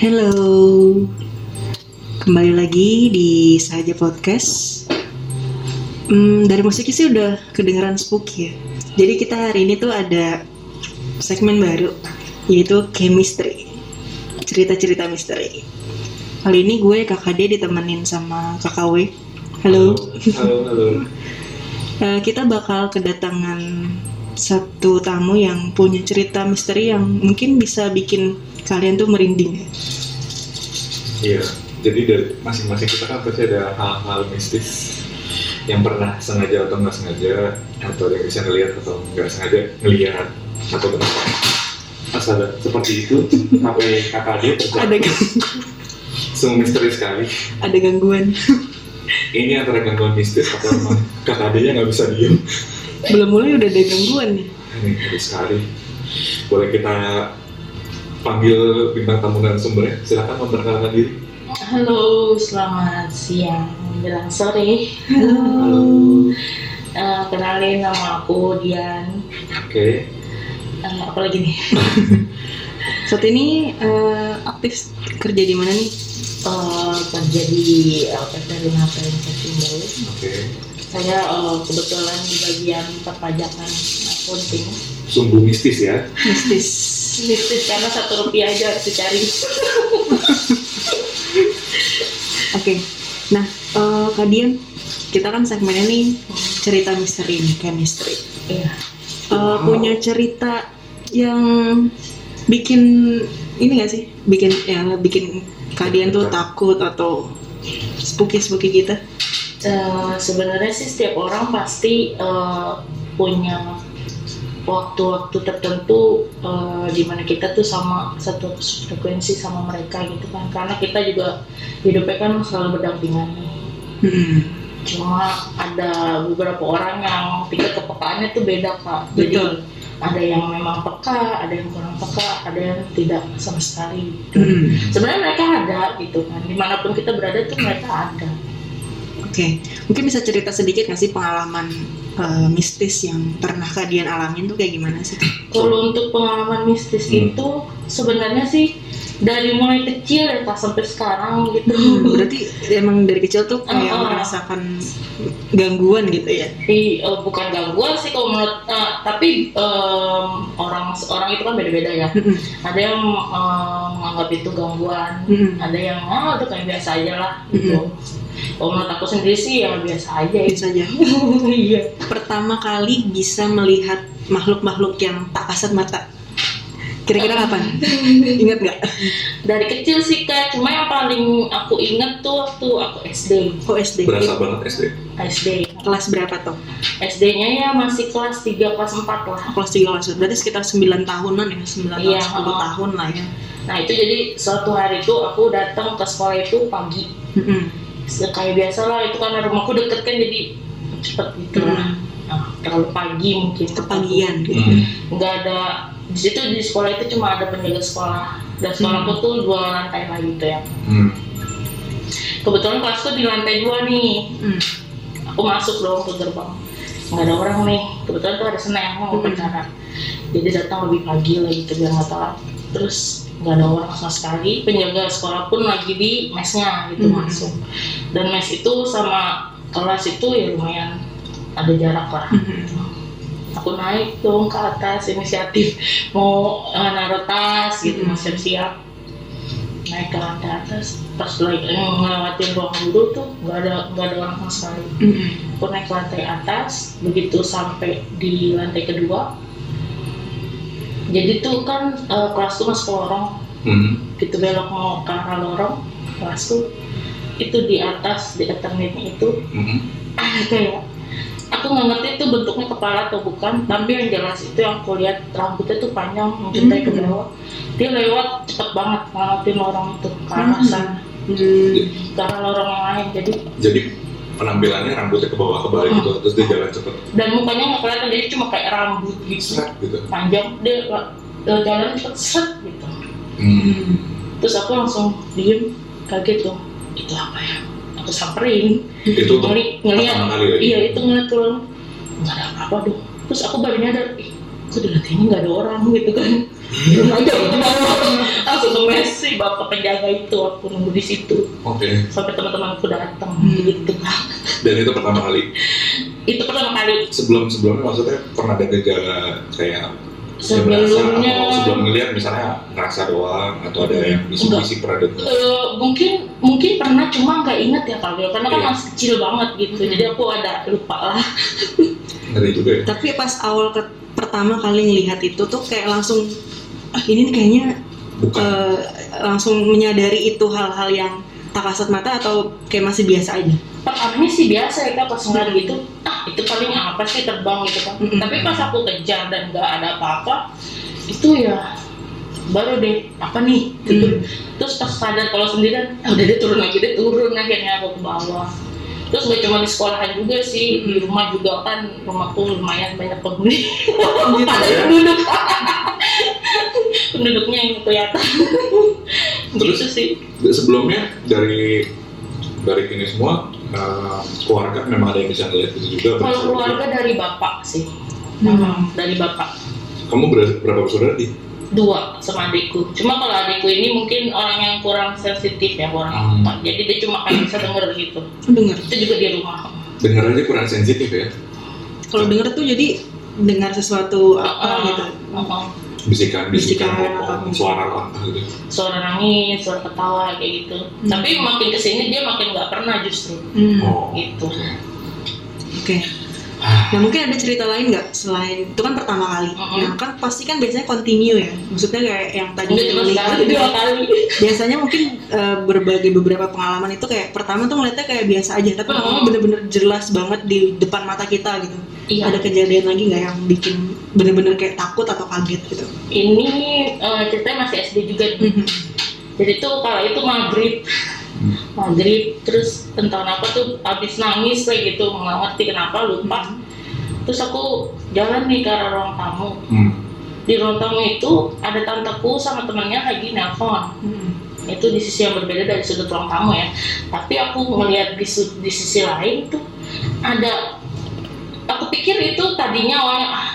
Hello, kembali lagi di Saja Podcast. Hmm, dari musiknya sih udah kedengeran spooky ya. Jadi kita hari ini tuh ada segmen baru, yaitu chemistry, cerita-cerita misteri. Kali ini gue KKD ditemenin sama KKW. Halo. Halo, halo. Eh, kita bakal kedatangan satu tamu yang punya cerita misteri yang mungkin bisa bikin kalian tuh merinding ya. Iya, jadi dari masing-masing kita kan pasti ada hal-hal mistis yang pernah sengaja atau nggak sengaja atau yang bisa ngelihat atau nggak sengaja ngelihat atau kenapa pas ada seperti itu sampai KKD Ada terjadi gang- sungguh misteri sekali. Ada gangguan. ini antara gangguan mistis atau memang KKD-nya nggak bisa diem? Belum mulai udah ada gangguan nih. ini sekali. Boleh kita panggil bintang tamu dan sumbernya silakan memperkenalkan diri Halo, selamat siang menjelang sore. Halo. Eh, kenalin nama aku Dian. oke Eh, apa lagi nih? Saat ini eh, aktif kerja di mana nih? Eh, kerja di LPP Renata Investment oke Saya eh, kebetulan di bagian perpajakan accounting. sungguh mistis ya Mistis. Bisnis karena satu rupiah aja harus dicari. Oke. Nah, eh Kak Dian, kita kan segmennya nih cerita misteri nih, chemistry. Iya. Eh, punya cerita yang bikin ini gak sih? Bikin ya bikin Kak Dian tuh takut atau spooky spooky gitu. Eh, sebenarnya sih setiap orang pasti eh, punya waktu-waktu tertentu eh, di mana kita tuh sama satu frekuensi sama mereka gitu kan karena kita juga hidupnya kan selalu berdampingan Hmm. cuma ada beberapa orang yang tingkat kepekaannya tuh beda kak jadi Betul. ada yang memang peka ada yang kurang peka ada yang tidak sama sekali gitu. Hmm. sebenarnya mereka ada gitu kan di mana pun kita berada tuh mereka ada Oke, mungkin bisa cerita sedikit nggak sih pengalaman eh, mistis yang pernah kalian alamin tuh kayak gimana sih? Kalau untuk pengalaman mistis Hmm. itu sebenarnya sih dari mulai kecil ya kak sampai sekarang gitu. Hmm, berarti emang dari kecil tuh kayak ah. merasakan gangguan gitu ya? Tapi eh, bukan gangguan sih kalau menurut eh, tapi em, orang orang itu kan beda-beda ya. Hmm, Ada yang em, menganggap itu gangguan, hmm. ada yang ah itu kayak biasa aja lah gitu. Kalau menurut aku sendiri sih ya biasa aja ya. Biasa aja. Iya. Pertama kali bisa melihat makhluk-makhluk yang tak kasat mata. Kira-kira kapan? Ingat nggak? Dari kecil sih kak, cuma yang paling aku inget tuh waktu aku SD, Oh SD. berasa banget SD SD. Kelas berapa tuh? SD-nya ya masih kelas 3, kelas 4 lah. Kelas 3 kelas Berarti sekitar 9 tahunan ya, 9 tahun, Iya, 10 oh. tahun lah ya. Nah itu jadi suatu hari itu aku datang ke sekolah itu pagi. Hmm, Se- Kayak biasa lah, itu karena rumahku deket kan jadi cepet gitu lah. hmm. Nah, terlalu pagi mungkin. Kepagian gitu. Hmm. Nggak ada, di situ di sekolah itu cuma ada penjaga sekolah. Dan sekolahku tuh dua lantai lah gitu ya. Hmm. Kebetulan kelasku di lantai dua nih. Hmm. Aku masuk dong ke gerbang. Nggak ada orang nih. Kebetulan tuh ada seneng mau Hmm. Jadi datang lebih pagi lah gitu biar nggak telat. Terus nggak ada orang sama sekali. Penjaga sekolah pun lagi di mesnya gitu Hmm. masuk. Dan mes itu sama kelas itu ya lumayan ada jarak lah. Hmm. Aku naik dong ke atas inisiatif mau eh, naruh tas gitu Hmm. mau siap-siap naik ke lantai atas pas lagi eh, ngelewatin ruang guru tuh nggak ada nggak ada orang sama sekali Hmm. aku naik ke lantai atas begitu sampai di lantai kedua jadi tuh kan eh, kelasku masuk lorong Hmm. gitu belok mau ke arah lorong kelasku itu di atas di eternitnya itu Hmm. ada kayak aku nggak ngerti itu bentuknya kepala atau bukan tapi yang jelas itu yang aku lihat rambutnya tuh panjang mencintai ke Hmm. bawah dia lewat cepet banget ngelewatin lorong itu ke arah Hmm. sana Hmm. ke arah lorong yang lain jadi jadi penampilannya rambutnya ke bawah ke bawah gitu terus dia jalan cepet dan mukanya nggak kelihatan jadi cuma kayak rambut gitu gitu panjang dia eh, jalan cepet set gitu hmm. terus aku langsung diem kaget tuh itu apa ya aku samperin. Itu tuh ngeli ngeliat. ya? Iya itu ngeliat tuh nggak ada apa-apa dong terus aku baru nyadar ih kok di lantai ini nggak ada orang gitu kan. Aja ke bawah langsung ke mes si bapak penjaga itu aku nunggu di situ. Oke. sampai teman-temanku datang Hmm. gitu. Dan itu pertama kali. itu pertama kali. Sebelum sebelumnya maksudnya pernah ada gejala kayak sebelumnya atau sebelum ngeliat misalnya ngerasa doang atau ada yang bisik-bisik pernah dengar. Eh, mungkin mungkin pernah cuma nggak inget ya kalau karena kan Iya. masih kecil banget gitu Hmm. jadi aku ada lupa lah Ngeri juga ya. Tapi pas awal ke- pertama kali ngelihat itu tuh kayak langsung ah ini nih kayaknya Bukan. eh, langsung menyadari itu hal-hal yang tak kasat mata atau kayak masih biasa aja. Pertamanya sih biasa ya kak pas ngeliat gitu ah itu paling apa sih terbang gitu kan Mm-mm. tapi pas aku kejar dan nggak ada apa-apa itu ya baru deh apa nih gitu. Hmm. terus pas sadar kalau sendirian ah, udah deh turun lagi deh turun akhirnya aku ke bawah terus gak cuma di sekolahan juga sih di rumah juga kan rumahku lumayan banyak penghuni ya? penduduk penduduknya yang kelihatan Terus? gitu sih Sebelumnya dari dari ini semua eh, keluarga memang ada yang bisa ngeliat itu juga. kalau keluarga dari bapak sih Hmm. dari bapak Kamu ber- berapa bersaudara di? dua sama adikku cuma kalau adikku ini mungkin orang yang kurang sensitif ya kurang Hmm. apa jadi dia cuma kayak bisa denger gitu Dengar. itu juga di rumah Dengar aja kurang sensitif ya. Kalau denger tuh jadi dengar sesuatu apa Ah, gitu. ah, Bisikan, bisikan, apa. suara lantah gitu. suara nangis suara ketawa kayak gitu Hmm. tapi makin ke sini dia makin nggak pernah justru Hmm. Oh, Gitu. oke. Oke. Nah mungkin ada cerita lain nggak selain itu kan pertama kali. Mm-mm. Nah kan pasti kan biasanya continue ya. Maksudnya kayak yang tadi dilihat sekali dua kali biasanya mungkin eh, berbagai beberapa pengalaman itu kayak pertama tuh ngeliatnya kayak biasa aja tapi lama Mm-mm. bener-bener jelas banget di depan mata kita gitu iya ada kejadian lagi nggak yang bikin bener-bener kayak takut atau kaget gitu ini eh, ceritanya masih SD juga nih. Mhm. jadi tuh kalau itu maghrib Hmm. maghrib terus entah kenapa tuh habis nangis kayak gitu nggak ngerti kenapa lupa terus aku jalan nih ke arah ruang tamu Hmm. di ruang tamu itu ada tanteku sama temennya lagi nelpon Mhm. itu di sisi yang berbeda dari sudut ruang tamu ya tapi aku melihat di, di sisi lain tuh ada aku pikir itu tadinya awalnya ah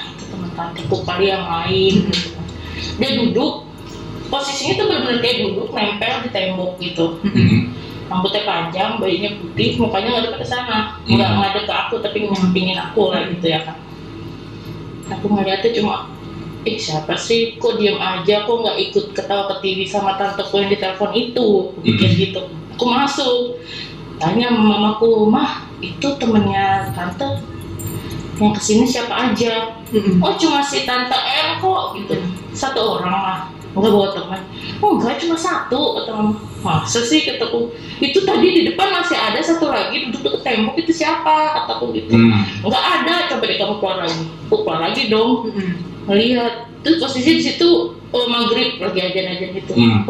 teman tanteku kali yang lain gitu dia duduk posisinya tuh benar-benar kayak duduk nempel di tembok gitu Mhm. Hmm. rambutnya panjang bajunya putih mukanya nggak ke sana nggak Hmm. ngadep ke aku tapi nyampingin aku lah gitu ya kan aku ngeliatnya cuma eh siapa sih kok diem aja kok nggak ikut ketawa ke TV sama tanteku yang ditelepon itu aku pikir Hmm. gitu aku masuk tanya mamaku mah itu temennya tante yang ke sini siapa aja? Oh cuma si tante El kok gitu. Satu orang lah. Nggak bawa teman. Oh enggak cuma satu mama. Masa sih kataku itu tadi di depan masih ada satu lagi duduk deket tembok itu siapa? Kataku gitu. Hmm. nggak ada coba deh kamu keluar lagi. Aku keluar lagi dong. Ngelihat. Terus posisi di situ oh, maghrib lagi ajan ajan gitu. Hmm.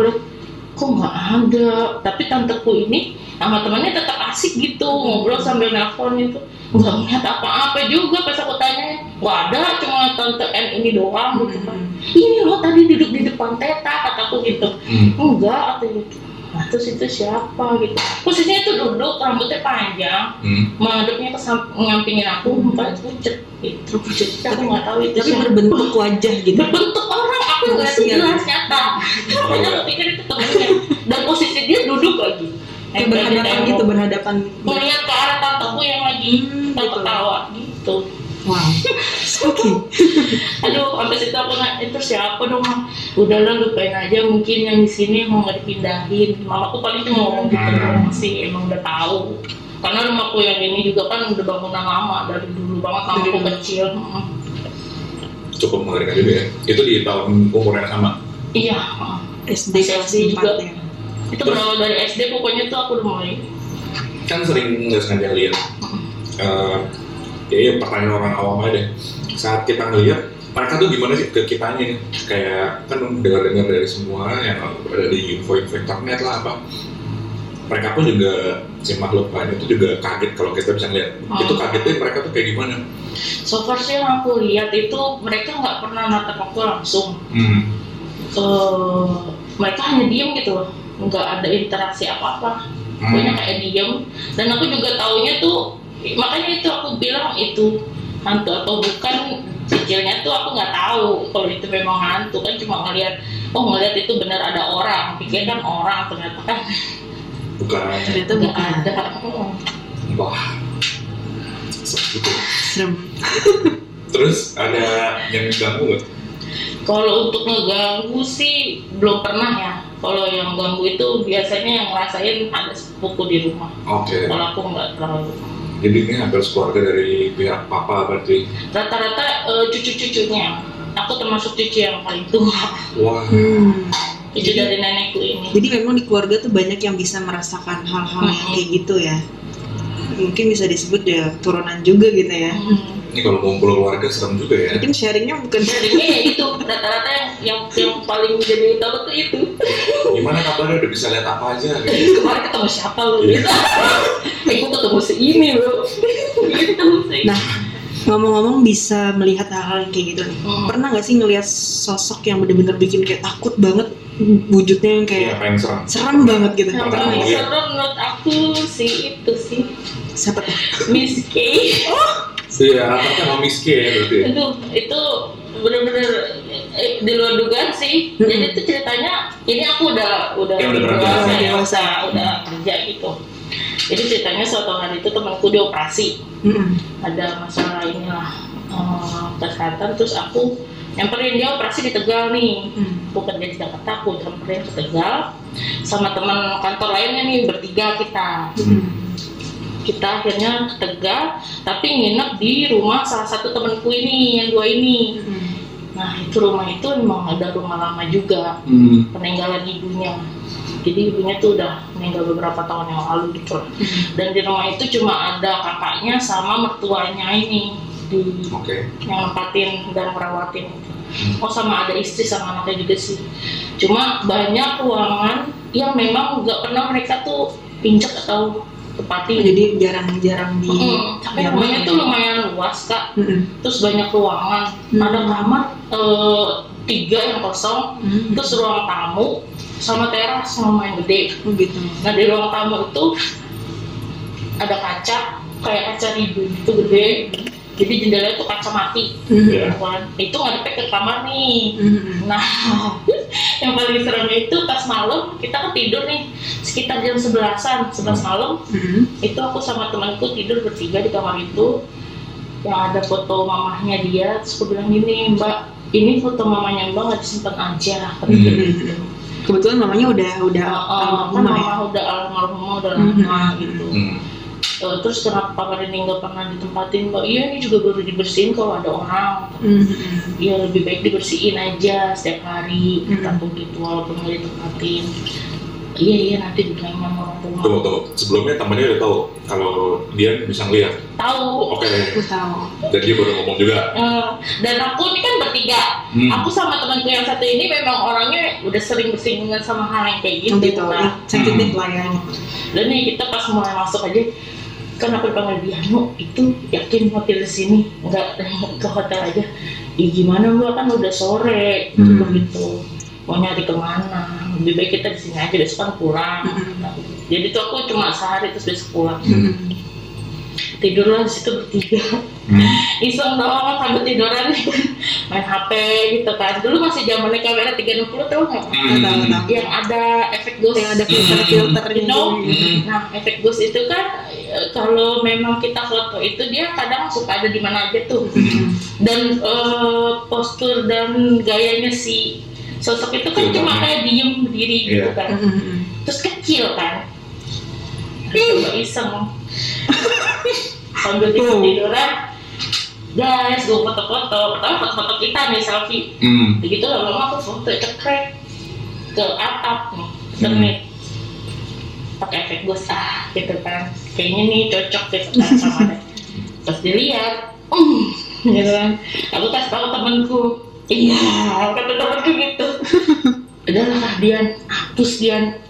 Kok nggak ada? Tapi tanteku ini sama temannya tetap asik gitu ngobrol sambil nelpon itu nggak ngeliat apa-apa juga pas aku tanya. Nggak ada cuma tante N ini doang gitu kan. Ini loh tadi duduk di depan teta kataku gitu. Hmm. enggak atau gitu nah terus itu siapa gitu. Posisinya itu duduk rambutnya panjang. Hmm. menghadapnya ke ngampingin aku mukanya pucet gitu. Pucet. Aku nggak tahu itu tapi siapa. berbentuk wajah gitu. Berbentuk orang aku nggak Manusia. jelas nyata. Makanya aku pikir itu dan posisi dia duduk lagi kayak berhadapan tembok. gitu berhadapan melihat ke arah tanteku yang lagi Hmm, ketawa gitu. ketawa gitu wow spooky aduh sampai situ aku nanya itu siapa dong Mam?" udahlah lupain aja mungkin yang di sini emang nggak dipindahin mamaku paling cuma ngomong gitu Hmm. doang sih emang udah tahu karena rumahku yang ini juga kan udah bangunan lama dari dulu banget Dari dulu. kecil Mm. Cukup mengerikan juga ya. Itu di tahun umur yang sama. iya SD SD juga. 4 ya itu berawal dari SD pokoknya tuh aku udah mulai Kan sering nggak sengaja lihat. Eh, ya, ya pertanyaan orang awam aja deh. Saat kita ngeliat mereka tuh gimana sih ke kitanya nih? Kayak kan dengar-dengar dari semua yang ada di info-info internet lah apa. Mereka pun juga si makhluk lain itu juga kaget kalau kita bisa ngeliat. Hmm. Itu kagetnya mereka tuh kayak gimana? so far sih yang aku lihat itu mereka nggak pernah natap aku langsung Hmm. Eh, mereka hanya diem gitu loh nggak ada interaksi apa-apa. Pokoknya Hmm. kayak diem. Dan aku juga taunya tuh makanya itu aku bilang itu hantu atau bukan kecilnya tuh aku nggak tahu kalau itu memang hantu. Kan cuma ngelihat oh ngelihat itu benar ada orang. Pikir kan orang ternyata kan. Bukan. Ternyata nggak bukan. ada. Wah. Segitu serem. Terus ada yang ganggu nggak? Kalau untuk ngeganggu sih belum pernah ya kalau yang ganggu itu biasanya yang ngerasain ada sepupu di rumah. Oke. Kalau aku nggak terlalu. Jadi ini hampir keluarga dari pihak papa berarti? Rata-rata eh, cucu-cucunya. Aku termasuk cucu yang paling tua. Wah. Hmm. cucu dari nenekku ini. Jadi memang di keluarga tuh banyak yang bisa merasakan hal-hal yang Mm-mm. kayak gitu ya. Mungkin bisa disebut ya turunan juga gitu ya. Hmm. Ini kalau ngumpul keluarga serem juga ya. Mungkin sharingnya bukan jadinya ya itu rata-rata yang yang, yang paling jadi utama tuh itu. Gimana kabarnya? Udah bisa lihat apa aja? Gitu. kemarin ketemu siapa lu? Iya. gitu. Eh gua ketemu si ini bro. Gitu Nah, ngomong-ngomong bisa melihat hal-hal yang kayak gitu nih. Hmm. pernah nggak sih ngelihat sosok yang bener-bener bikin kayak takut banget wujudnya yang kayak apa yang serem? serem banget gitu? Yang pernah paling seru menurut aku sih itu sih. Siapa tuh? Miss K Iya, rata-rata mau miskin ya berarti. itu itu bener-bener eh, di luar dugaan sih Mm-mm. jadi itu ceritanya ini aku udah udah Ya, udah dewasa, Udah ya, dewasa. udah kerja gitu jadi ceritanya suatu hari itu temanku dioperasi Mm-mm. ada masalah inilah eh, kesehatan terus aku nyamperin dia operasi di Tegal nih Mm. aku kerja di Jakarta aku nyamperin ke Tegal sama teman kantor lainnya nih bertiga kita Mm. Kita akhirnya ke Tegal tapi nginep di rumah salah satu temanku ini yang dua ini Mm. nah itu rumah itu memang ada rumah lama juga Hmm. peninggalan ibunya jadi ibunya tuh udah meninggal beberapa tahun yang lalu gitu lah. dan di rumah itu cuma ada kakaknya sama mertuanya ini di Oke. yang nempatin dan merawatin itu. Oh sama ada istri sama anaknya juga sih. Cuma banyak ruangan yang memang nggak pernah mereka tuh injek atau tepati. jadi jarang-jarang di Mm, tapi yang rumahnya tuh ya? lumayan luas kak. Mm-mm. Terus banyak ruangan. Hmm. Ada kamar eh, tiga yang kosong. Mm. Terus ruang tamu sama teras yang lumayan gede. Oh, gitu Nah di ruang tamu itu ada kaca kayak kaca ribu itu gede. Jadi jendelanya tuh kaca mati. Mm. Iya. Kan? Itu ngadepnya ke kamar nih. Mm. Nah, yang paling seremnya itu pas malam kita kan tidur nih sekitar jam sebelasan, sebelas malam Mm. itu aku sama temanku tidur bertiga di kamar itu yang ada foto mamahnya dia terus aku bilang gini mbak ini foto mamanya mbak nggak disimpan aja kata dia Hmm. gitu. kebetulan mamanya udah udah kan almarhumah ya mama udah almarhumah udah lama gitu. Hmm. Eh, terus kenapa kamar ini nggak pernah ditempatin mbak? Iya ini juga baru dibersihin kalau ada orang. Mm. ya lebih baik dibersihin aja setiap hari Hmm. kita tuh gitu walaupun nggak ditempatin iya iya nanti dibilangin sama orang rumah Tunggu, tunggu. Sebelumnya temannya udah tahu kalau dia bisa ngeliat. tahu Oke. aku tahu Dan dia baru ngomong juga. Eh, dan aku ini kan bertiga Hmm. aku sama temanku yang satu ini memang orangnya udah sering bersinggungan sama hal yang kayak oh, gitu, gitu Nah, sensitif lah ya dan nih kita pas mulai masuk aja kan aku dipanggil dia "Nu, itu yakin hotel di sini? Nggak ke hotel aja. Ya gimana mbak? Kan udah sore. Hmm. begitu mau nyari ke mana lebih baik kita di sini aja besok kan pulang. Hmm. jadi tuh aku cuma sehari terus besok pulang. Mm. Tidurlah di situ bertiga Hmm. iseng doang sambil tiduran main HP gitu kan dulu masih zamannya kamera 360 tau nggak Tahu, tahu, tahu. yang ada efek ghost yang ada filter-filter You know? Hmm. Nah, efek ghost itu kan e, kalau memang kita foto itu dia kadang suka ada di mana aja tuh. Mm. Dan e, postur dan gayanya si sosok itu kan cuma kayak diem berdiri gitu Iya. kan. Mm. Terus kecil kan. Coba iseng. Sambil tidur tiduran. Guys, gue foto-foto. Pertama foto-foto kita nih selfie. Hmm. Begitu lama-lama aku foto cekrek ke atap nih, cermin. Pakai efek ghost ah gitu kan. Kayaknya nih cocok gitu kan sama deh. Pas dilihat, hmm, gitu kan. Aku kasih tahu temanku, iya, kata temanku gitu. Udahlah Dian, hapus Dian.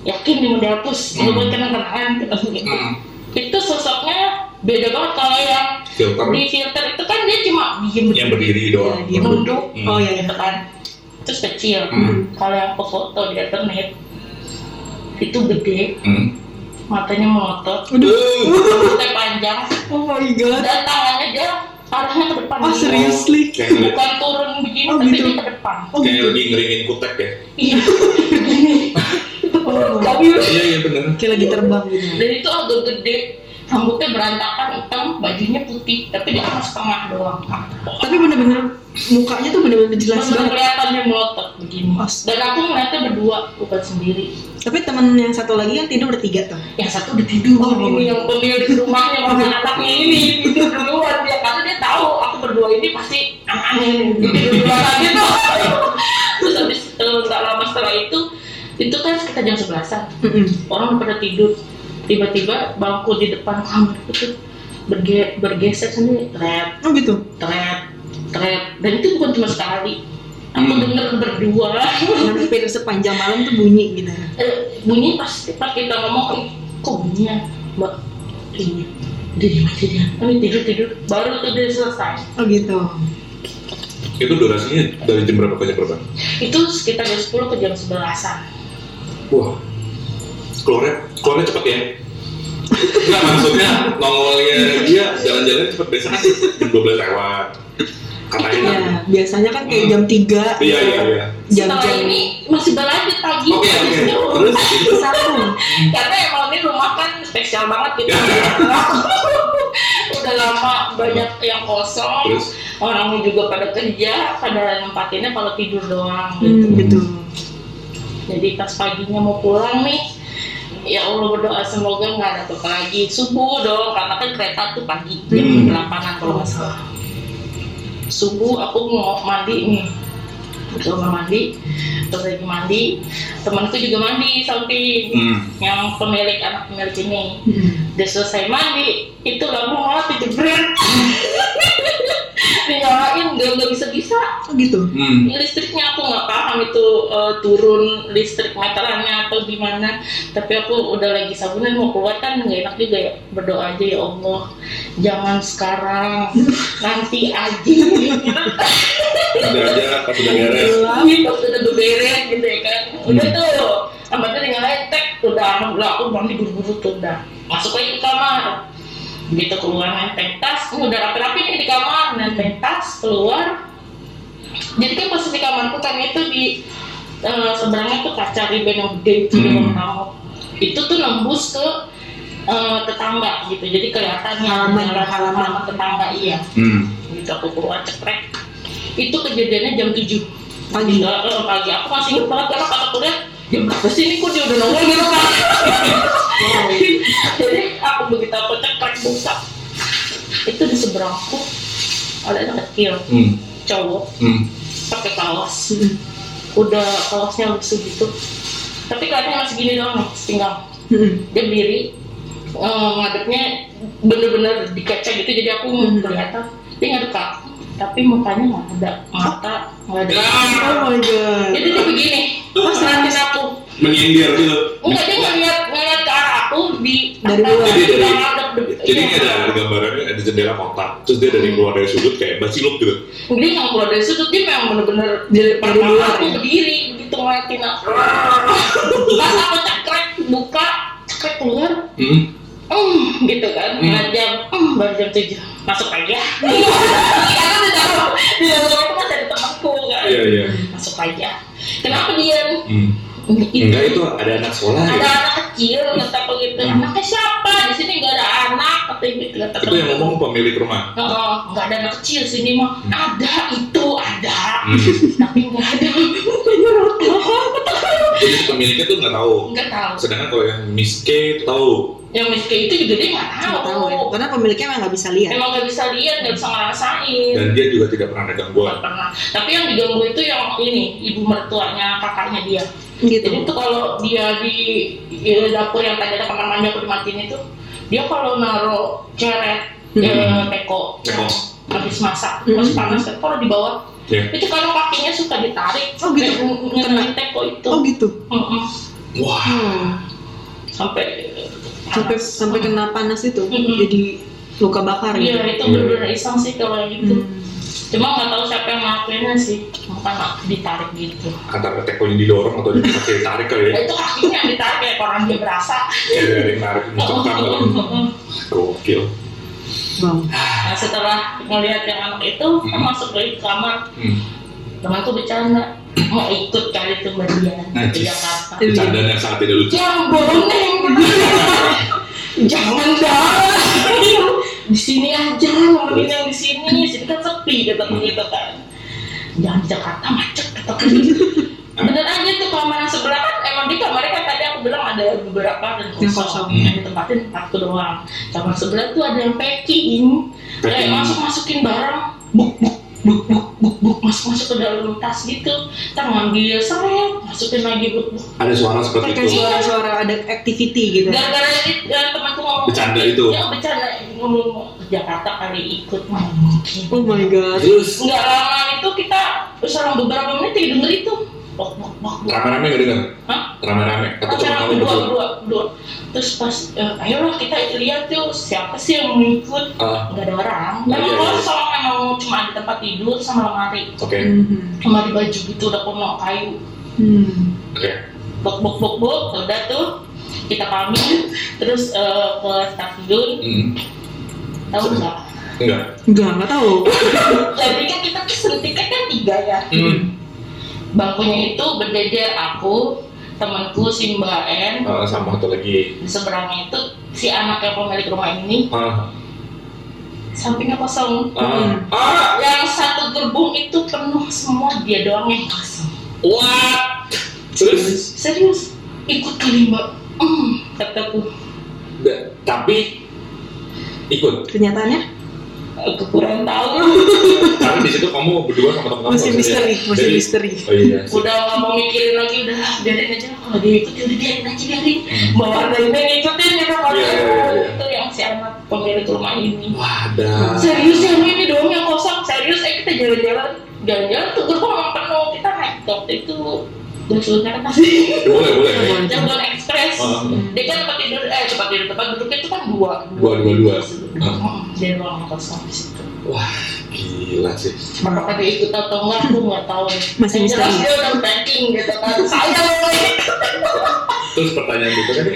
Yakin nih mau dihapus, mau buat kenang-kenangan gitu. Hmm. Itu sosoknya beda banget kalau yang Filter di filter itu kan dia cuma diem yang berdiri doang. Dia nunduk Hmm. oh ya gitu kan terus kecil Hmm. kalau yang aku foto di internet itu gede Hmm. matanya melotot rambutnya panjang oh my god dan tangannya dia arahnya ke depan oh seriously bukan turun begini begini Oh, tapi gitu. dia ke depan Oh Kayak gitu. lagi ngeringin kutek ya. iya tapi Iya iya bener. kayak lagi terbang gitu. dan itu agak gede rambutnya berantakan hitam bajunya putih tapi dia cuma setengah doang Tapi bener-bener mukanya tuh bener-bener jelas Bener banget. kelihatannya melotot begini As- dan aku ngeliatnya berdua bukan sendiri Tapi teman yang satu lagi kan tidur bertiga tuh. yang satu udah tidur Oh. ini yang pemilik rumahnya sama anaknya ini tidur duluan dia karena dia tahu aku berdua ini pasti Dia tidur duluan aja tuh terus habis eh, nggak lama setelah itu itu kan sekitar jam sebelasan Mm-mm. orang udah pada tidur tiba-tiba bangku di depan kamar itu tuh berge bergeser sendiri tret Oh gitu. tret tret dan itu bukan cuma sekali aku Hmm. denger berdua Hampir sepanjang malam tuh bunyi gitu. eh, bunyi pas pas kita ngomong "Eh, kok bunyi ya mbak ini dia aja dia ini tidur tidur baru tuh dia selesai Oh gitu. Itu durasinya dari jam berapa ke jam berapa? itu sekitar jam 10 ke jam 11an Wah, keluarnya keluarnya cepet ya. Enggak maksudnya nongolnya dia jalan-jalan cepet biasa kan jam 12 lewat. Katanya kan. Ya, biasanya kan kayak jam 3 Iya iya iya. setelah Jam-jam ini masih berlanjut pagi Oke oke. Terus itu satu. karena emang ini rumah kan spesial banget gitu udah lama banyak yang kosong terus orangnya juga pada kerja pada nempatinnya kalau tidur doang gitu Hmm, gitu. Jadi pas paginya mau pulang nih ya Allah berdoa semoga nggak ada apa lagi subuh dong karena kan kereta tuh pagi jam Hmm. delapanan kalau nggak salah. Subuh aku mau mandi nih coba mandi terus lagi mandi. Temanku juga mandi samping hmm. yang pemilik anak pemilik ini. Hmm. udah selesai mandi itu lampu mati jebret dinyalain nggak nggak bisa bisa Oh gitu. Hmm. listriknya aku nggak paham itu eh, turun listrik meterannya atau gimana. Tapi aku udah lagi sabunan mau keluar kan nggak enak juga ya. Berdoa aja ya Allah. Jangan sekarang. Nanti aja. Udah aja pas udah pas udah beberes gitu ya kan. Udah tuh amatnya nyalain tek udah alhamdulillah aku mandi buru-buru tuh udah. Masuk lagi ke kamar. Begitu keluar nenteng tas ini udah rapi-rapi nih di kamar. Nenteng tas keluar. Jadi kan pas di kamarku kan itu di eh, seberangnya tuh kaca riben yang gede itu Hmm. itu tuh nembus ke eh, tetangga gitu. Jadi kelihatan Halaman, halaman. tetangga iya. Hmm. gitu aku keluar cekrek. Itu kejadiannya jam 7 Pagi. Enggak, eh, pagi. Aku masih ingat banget karena kata kuliah. Jam berapa sih ini kok dia udah nongol di rumah jadi aku begitu aku cekrek buka. Itu di seberangku ada anak kecil. Hmm. cowok. Hmm. pakai kaos. Hmm. udah kaosnya lusuh gitu. Tapi kelihatannya masih gini doang pinggang Hmm. dia berdiri eh, ngadepnya bener-bener di kaca gitu. Jadi aku Hmm. kelihatan. Dia ngadep ke aku tapi mukanya nggak ada mata nggak ada Oh my god. jadi dia begini Oh, ngeliatin aku Menyindir gitu. enggak dia ngeliat ngeliat ke arah aku di Dari luar. Jadi dari- Jadi ini ada, ada gambarannya ada jendela kotak. Terus dia dari keluar dari sudut kayak baciluk gitu. dia nggak keluar dari sudut dia memang bener-bener Dari- luar aku ya? berdiri begitu ngeliatin aku pas aku cekrek buka cekrek keluar Hmm. Hmm, gitu kan, Hmm. hmm. jam, hmm, baru jam tujuh masuk aja. Karena di dalam, di dalam rumah itu masih ada temanku kan, Iya iya. masuk aja. Kenapa dia? Hmm. Itu, Enggak itu ada anak sekolah ada ya. anak kecil aku gitu. Hmm. Anaknya siapa? Di sini nggak ada anak kata gitu kata Itu yang ngomong pemilik rumah. Oh, nggak ada anak kecil sini mah. Ada itu ada, Hmm. tapi nggak ada. Jadi pemiliknya tuh nggak tahu. Nggak tahu. Sedangkan kalau yang Miss K tahu. Yang miskin itu juga dia nggak Nggak tahu ya. tahu. Karena pemiliknya emang nggak bisa lihat. Emang nggak bisa lihat, nggak bisa ngerasain. Dan dia juga tidak pernah ada Nggak gangguan. pernah. Tapi yang diganggu itu yang ini ibu mertuanya kakaknya dia. Gitu. Jadi itu kalau dia di, di dapur yang tadi ada kamar mandi aku dimatiin itu, dia kalau naruh ceret Hmm. eh, teko Teko. habis masak, Hmm. masih panas kalau di bawah Ya. itu kalau kakinya suka ditarik, Oh, gitu. ngenain teko itu, Oh gitu. Mm-mm. Wah. Hmm. sampai Sampai sampai kena panas itu. Mm-mm. Jadi luka bakar gitu. Iya itu bener-bener iseng sih kalau yang itu. Hmm. Cuma nggak tahu siapa yang ngelakuinnya sih, bukan ditarik gitu. Antara tekonya didorong atau dipakai tarik kali ya. Itu kakinya yang ditarik kayak orang dia berasa. Kayak ada yang narik mencekam kali. Gokil. Bang. Nah setelah ngelihat yang anak itu, kan Hmm. masuk lagi ke kamar, Hmm. temanku bercanda mau ikut kali itu ke Najis. Jakarta Bercandaan yang sangat tidak lucu. yang boneng jangan dah. Di sini aja nemenin yang di sini. Sini kan sepi kata gitu kan. Jangan di Jakarta macet kata gitu bener aja tuh kamar yang sebelah kan emang di kamarnya kan tadi aku bilang ada beberapa dan Yang kosong, kosong. yang ditempatin satu doang. Kamar sebelah tuh ada yang packing. Kayak masuk masukin barang. Buk buk buk buk buk buk masuk masuk ke dalam tas gitu kita ngambil seret masukin lagi buk buk Ada suara seperti kayak itu. suara-suara ada activity gitu gara-gara itu eh, temanku ngomong Bercanda itu. ya bercanda ngomong ke Jakarta kali ikut mungkin oh my god Terus nggak lama itu kita selang beberapa menit ya denger itu bok bok bok rame-rame nggak dengar? Hah? Rame-rame. Atau cuma kamu berdua, berdua? berdua, berdua. Terus pas, eh, ayolah kita lihat tuh siapa sih yang mau ikut. Ah, Nggak ada orang. iya, Memang iya. kosong, memang cuma di tempat tidur sama lemari. oke. Mhm. Lemari baju gitu udah penuh kayu. Hmm. Oke. Bok bok bok bok, udah tuh kita pamit terus eh, ke stasiun Hmm. tahu nggak Enggak. enggak nggak tahu jadi kan kita pesen tiket kan tiga ya Hmm. bangkunya itu berjejer aku temanku si Mbak N Ah, sama satu lagi. di seberangnya itu si anak yang pemilik rumah ini Ah, sampingnya kosong ah, ah, yang satu gerbong itu penuh semua dia doang yang kosong what? Terus, serius ikut kali mbak hmm, kataku da- tapi ikut. kenyataannya aku kurang tahu Tapi di situ kamu berdua sama teman-teman. masih misteri bisa- masih Jadi- misteri Oh iya. sih. udah nggak mau mikirin lagi udah biarin aja kalau dia ikut ya udah biarin aja biarin Hmm. bawa ini ngikutin gitu Iya, iya, iya. itu yang si anak pemilik rumah ini. Wadah. serius yang ini doang yang kosong. Serius eh kita jalan-jalan. Jalan-jalan tuh gerbong emang penuh kita naik waktu itu sebenarnya kasih Boleh, boleh. Jambon Express Ah, dia kan tempat tidur eh tempat tidur tempat duduknya itu kan dua. Dua, dua, dua. Ah. Hmm, dia doang yang kosong di situ. Wah, gila sih. apakah dia ikut atau enggak aku nggak tahu. Masih Yang jelas dia udah packing gitu kan. Saya loh Terus pertanyaan gitu kan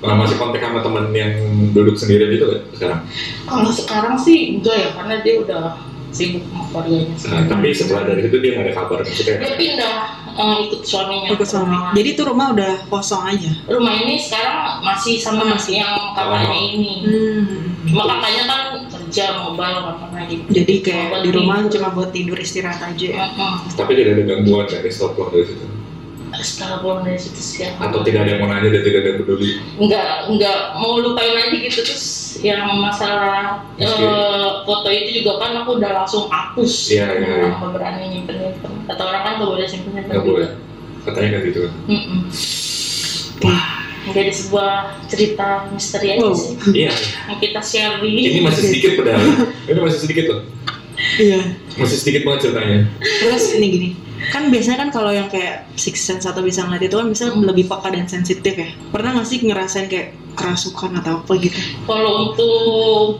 uh, masih kontak sama temen yang duduk sendirian itu kan sekarang? kalau sekarang sih enggak ya karena dia udah sibuk sama keluarganya Nah, tapi setelah dari itu dia nggak ada kabar maksudnya. dia pindah eh, ikut suaminya ikut suami jadi tuh rumah udah kosong aja rumah ini sekarang masih sama Oh, masih yang kakaknya Oh. ini hmm. cuma kakaknya kan kerja mobile mana gitu jadi kayak di rumah tidur. cuma buat tidur istirahat aja ya Mm-mm. Tapi tidak ada gangguan dari stop clock dari situ. Sih ya. Atau tidak ada yang mau nanya dan tidak ada yang peduli. nggak nggak mau lupain aja gitu terus yang masalah eh, foto itu juga kan aku udah langsung hapus Iya, iya, nggak berani nyimpen nyimpen kata orang kan nggak boleh simpen nyimpen Nggak boleh. Katanya kan gitu kan. Mm-mm. jadi sebuah cerita misteri aja Wow. sih Iya. yang kita share di Ini masih sedikit padahal. Ini masih sedikit loh. iya Masih sedikit banget ceritanya. terus ini gini kan biasanya kan kalau yang kayak six sense atau bisa ngeliat itu kan bisa Hmm. lebih peka dan sensitif ya. Pernah nggak sih ngerasain kayak kerasukan atau apa gitu? Kalau untuk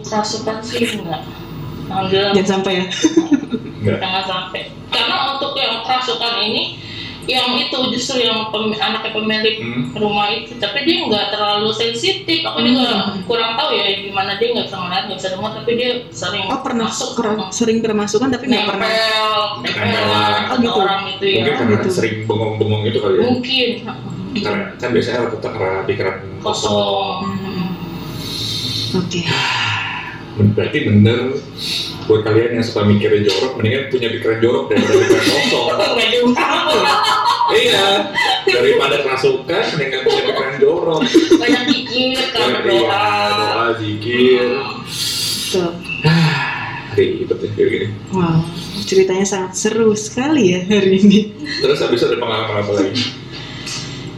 kerasukan sih enggak alhamdulillah jangan sampai ya. Enggak. jangan sampai. Karena untuk yang kerasukan ini yang itu justru yang pem, anaknya pemilik Hmm. rumah itu tapi dia nggak terlalu sensitif aku juga Hmm. kurang tahu ya gimana dia nggak bisa ngeliat nggak bisa dengar tapi dia sering oh pernah masuk kera- sering kerasukan tapi nggak pernah nempel. Oh, gitu. orang itu ya Mungkin karena gitu. sering bengong-bengong itu kali ya. mungkin Karena kan biasanya rata-rata karena pikiran kosong Hmm. oke Berarti bener buat kalian yang suka mikirnya jorok, mendingan punya pikiran jorok daripada pikiran kosong. iya, daripada kerasukan, mendingan punya pikiran jorok. banyak pikir kan Iya, berdoa doa, zikir. Ribet ya kayak gini. wow ceritanya sangat seru sekali ya hari ini Terus habis ada pengalaman apa lagi?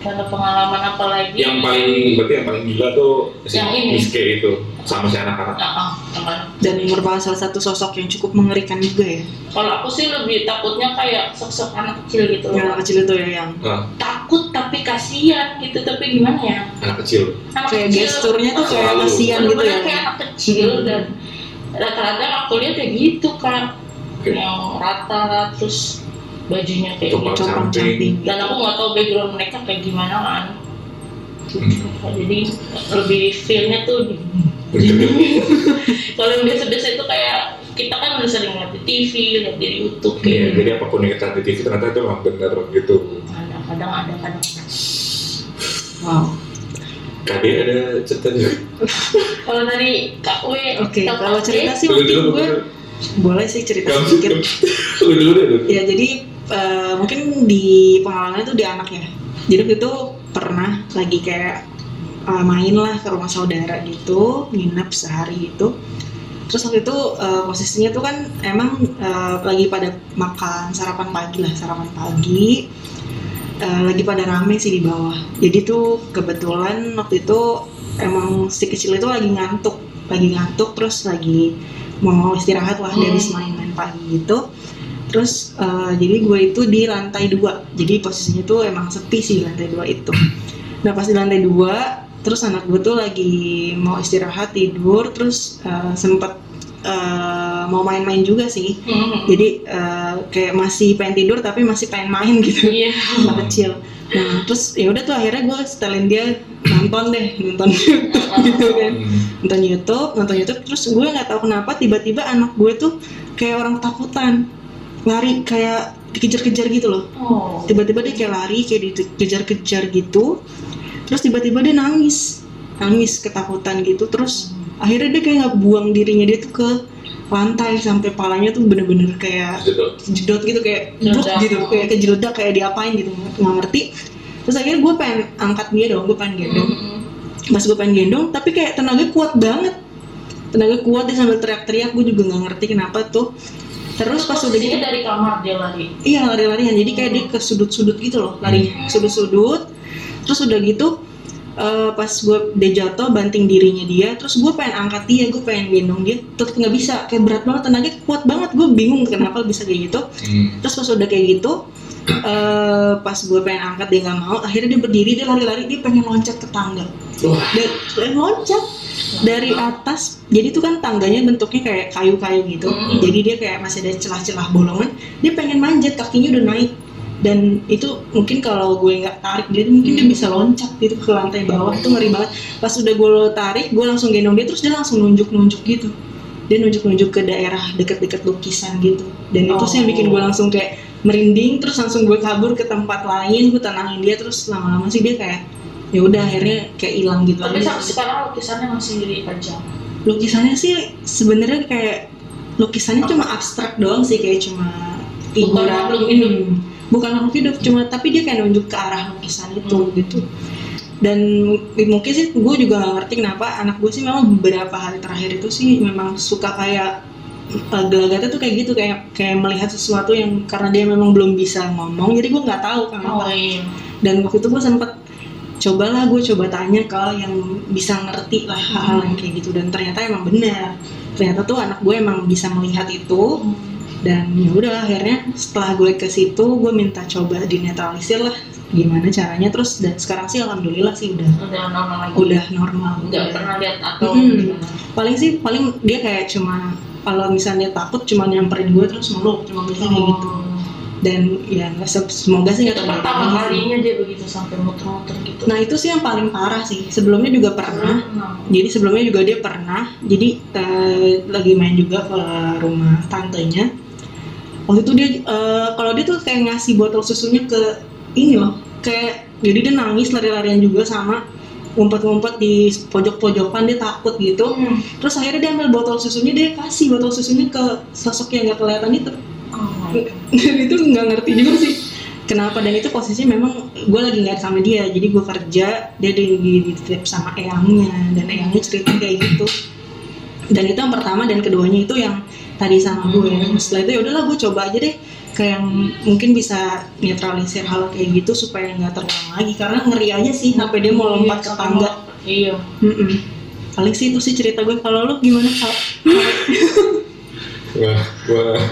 Kalau pengalaman apa lagi Yang paling berarti yang paling gila tuh si Yang ini. Miske itu sama si anak-anak. Ah, apa? dan merupakan salah satu sosok yang cukup mengerikan juga ya kalau aku sih lebih takutnya kayak sosok anak kecil gitu yang anak kecil itu ya yang Ah, takut tapi kasihan gitu tapi gimana ya anak kecil. anak kayak kecil gesturnya tuh kayak Selalu. kasihan gitu ya kayak anak kecil Hmm. dan rata-rata yang aku lihat kayak gitu kan Oke. yang rata terus bajunya kayak Coklat gitu camping. camping dan aku nggak tahu background mereka kayak gimana kan Hmm. jadi lebih feelnya tuh kalau yang biasa-biasa itu kayak kita kan udah sering lihat di TV lihat di YouTube kayak jadi apa pun yang kita lihat di TV ternyata itu memang benar gitu. kadang-kadang ada kadang wow Kade ada cerita juga? kalau tadi Kak W oke Kak kalau cerita sih mungkin gue boleh sih cerita sedikit Lu dulu deh. dulu. ya jadi eh, mungkin di pengalaman itu di anak ya jadi waktu itu pernah lagi kayak eh, main lah ke rumah saudara gitu nginep sehari gitu. Terus waktu itu eh, posisinya tuh kan emang eh, lagi pada makan sarapan pagi lah sarapan pagi. Eh, lagi pada rame sih di bawah. Jadi tuh kebetulan waktu itu emang si kecil itu lagi ngantuk lagi ngantuk terus lagi mau istirahat lah Hmm. habis main-main pagi gitu terus eh, jadi gue itu di lantai dua. Jadi posisinya tuh emang sepi sih di lantai dua itu. Nah pas di lantai dua terus anak gue tuh lagi mau istirahat tidur terus eh, sempet eh, mau main-main juga sih. Hmm. jadi eh, kayak masih pengen tidur tapi masih pengen main gitu. Iya. Anak kecil. Nah terus ya udah tuh akhirnya gue setelin dia nonton deh nonton YouTube gitu kan. Hmm. nonton YouTube nonton YouTube. Terus gue nggak tahu kenapa tiba-tiba anak gue tuh kayak orang takutan lari kayak dikejar-kejar gitu loh. Oh. Tiba-tiba dia kayak lari kayak dikejar-kejar gitu. Terus tiba-tiba dia nangis. Nangis ketakutan gitu. Terus akhirnya dia kayak nggak buang dirinya dia tuh ke lantai sampai palanya tuh bener-bener kayak Jedot. jedot gitu kayak Jeledak. gitu. Kayak kejeledak kayak diapain gitu. Nggak ngerti. Terus akhirnya gue pengen angkat dia dong gue pengen gendong. Hmm. pas gue pengen gendong tapi kayak tenaga kuat banget. Tenaga kuat dia sambil teriak-teriak gue juga nggak ngerti kenapa tuh terus pas udah gitu dari kamar dia lari? Iya lari-larian jadi kayak dia ke sudut-sudut gitu loh lari sudut-sudut. Terus udah gitu eh, pas gue dia jatuh banting dirinya dia terus gue pengen angkat dia gue pengen gendong dia tetap nggak bisa. Kayak berat banget tenaga kuat banget. Gue bingung kenapa bisa kayak gitu. Hmm. terus pas udah kayak gitu eh pas gue pengen angkat dia nggak mau akhirnya dia berdiri dia lari-lari dia pengen loncat ke tangga. Wah. dan dan loncat dari atas jadi itu kan tangganya bentuknya kayak kayu-kayu gitu. Hmm. jadi dia kayak masih ada celah-celah bolongan. Dia pengen manjat kakinya udah naik. Dan itu mungkin kalau gue nggak tarik dia mungkin dia bisa loncat gitu ke lantai bawah. Itu ngeri banget. Pas udah gue tarik gue langsung gendong dia terus dia langsung nunjuk-nunjuk gitu. Dia nunjuk-nunjuk ke daerah deket-deket lukisan gitu. Dan itu sih yang bikin gue langsung kayak merinding terus langsung gue kabur ke tempat lain gue tenangin dia terus lama-lama sih dia kayak ya udah akhirnya kayak hilang gitu. Tapi aja sekarang lukisannya masih dipajang lukisannya sih sebenarnya kayak lukisannya cuma abstrak doang sih kayak cuma. Hmm, bukan makhluk hidup cuma tapi dia kayak nunjuk ke arah lukisan itu Hmm. gitu. Dan mungkin sih gue juga gak ngerti kenapa anak gue sih memang beberapa hari terakhir itu sih memang suka kayak uh, gelagatnya tuh kayak gitu kayak kayak melihat sesuatu yang karena dia memang belum bisa ngomong jadi gue nggak tahu kenapa. Oh iya. Dan waktu itu gue sempet cobalah gue coba tanya ke yang bisa ngerti lah hal-hal yang kayak gitu. Dan ternyata emang benar ternyata tuh anak gue emang bisa melihat itu. Dan ya udah akhirnya setelah gue ke situ gue minta coba dinetralisir lah. Gimana caranya? Terus dan sekarang sih alhamdulillah sih udah. Udah normal lagi? Udah normal. Nggak Udah. pernah lihat atau Hmm. gimana? Paling sih paling dia kayak cuma kalau misalnya takut cuma nyamperin gue terus meluk cuma bilang kayak gitu dan ya semoga sih nggak pertama kalinya dia begitu sampai muter-muter gitu Nah itu sih yang paling parah sih. Sebelumnya juga pernah. Nah, Jadi sebelumnya juga dia pernah. Jadi eh, lagi main juga ke rumah tantenya. Waktu itu dia eh, kalau dia tuh kayak ngasih botol susunya ke ini loh. Kayak jadi dia nangis lari-larian juga sama ngumpet-ngumpet di pojok-pojokan dia takut gitu. Hmm. Terus akhirnya dia ambil botol susunya dia kasih botol susunya ke sosok yang nggak kelihatan itu. Oh. dan itu nggak ngerti juga sih kenapa. Dan itu posisinya memang gue lagi nggak sama dia. Jadi gue kerja dia di dititip sama eyangnya. Dan eyangnya cerita kayak gitu. Dan itu yang pertama dan keduanya itu yang tadi sama gue Hmm. setelah itu ya udahlah gue coba aja deh. Kayak yang mungkin bisa netralisir hal kayak gitu supaya nggak terulang lagi. Karena ngeri aja sih sampai dia mau lompat ke Iya, tangga. iya. Mm-mm. paling sih itu sih cerita gue kalau lu gimana kak Wah, wah.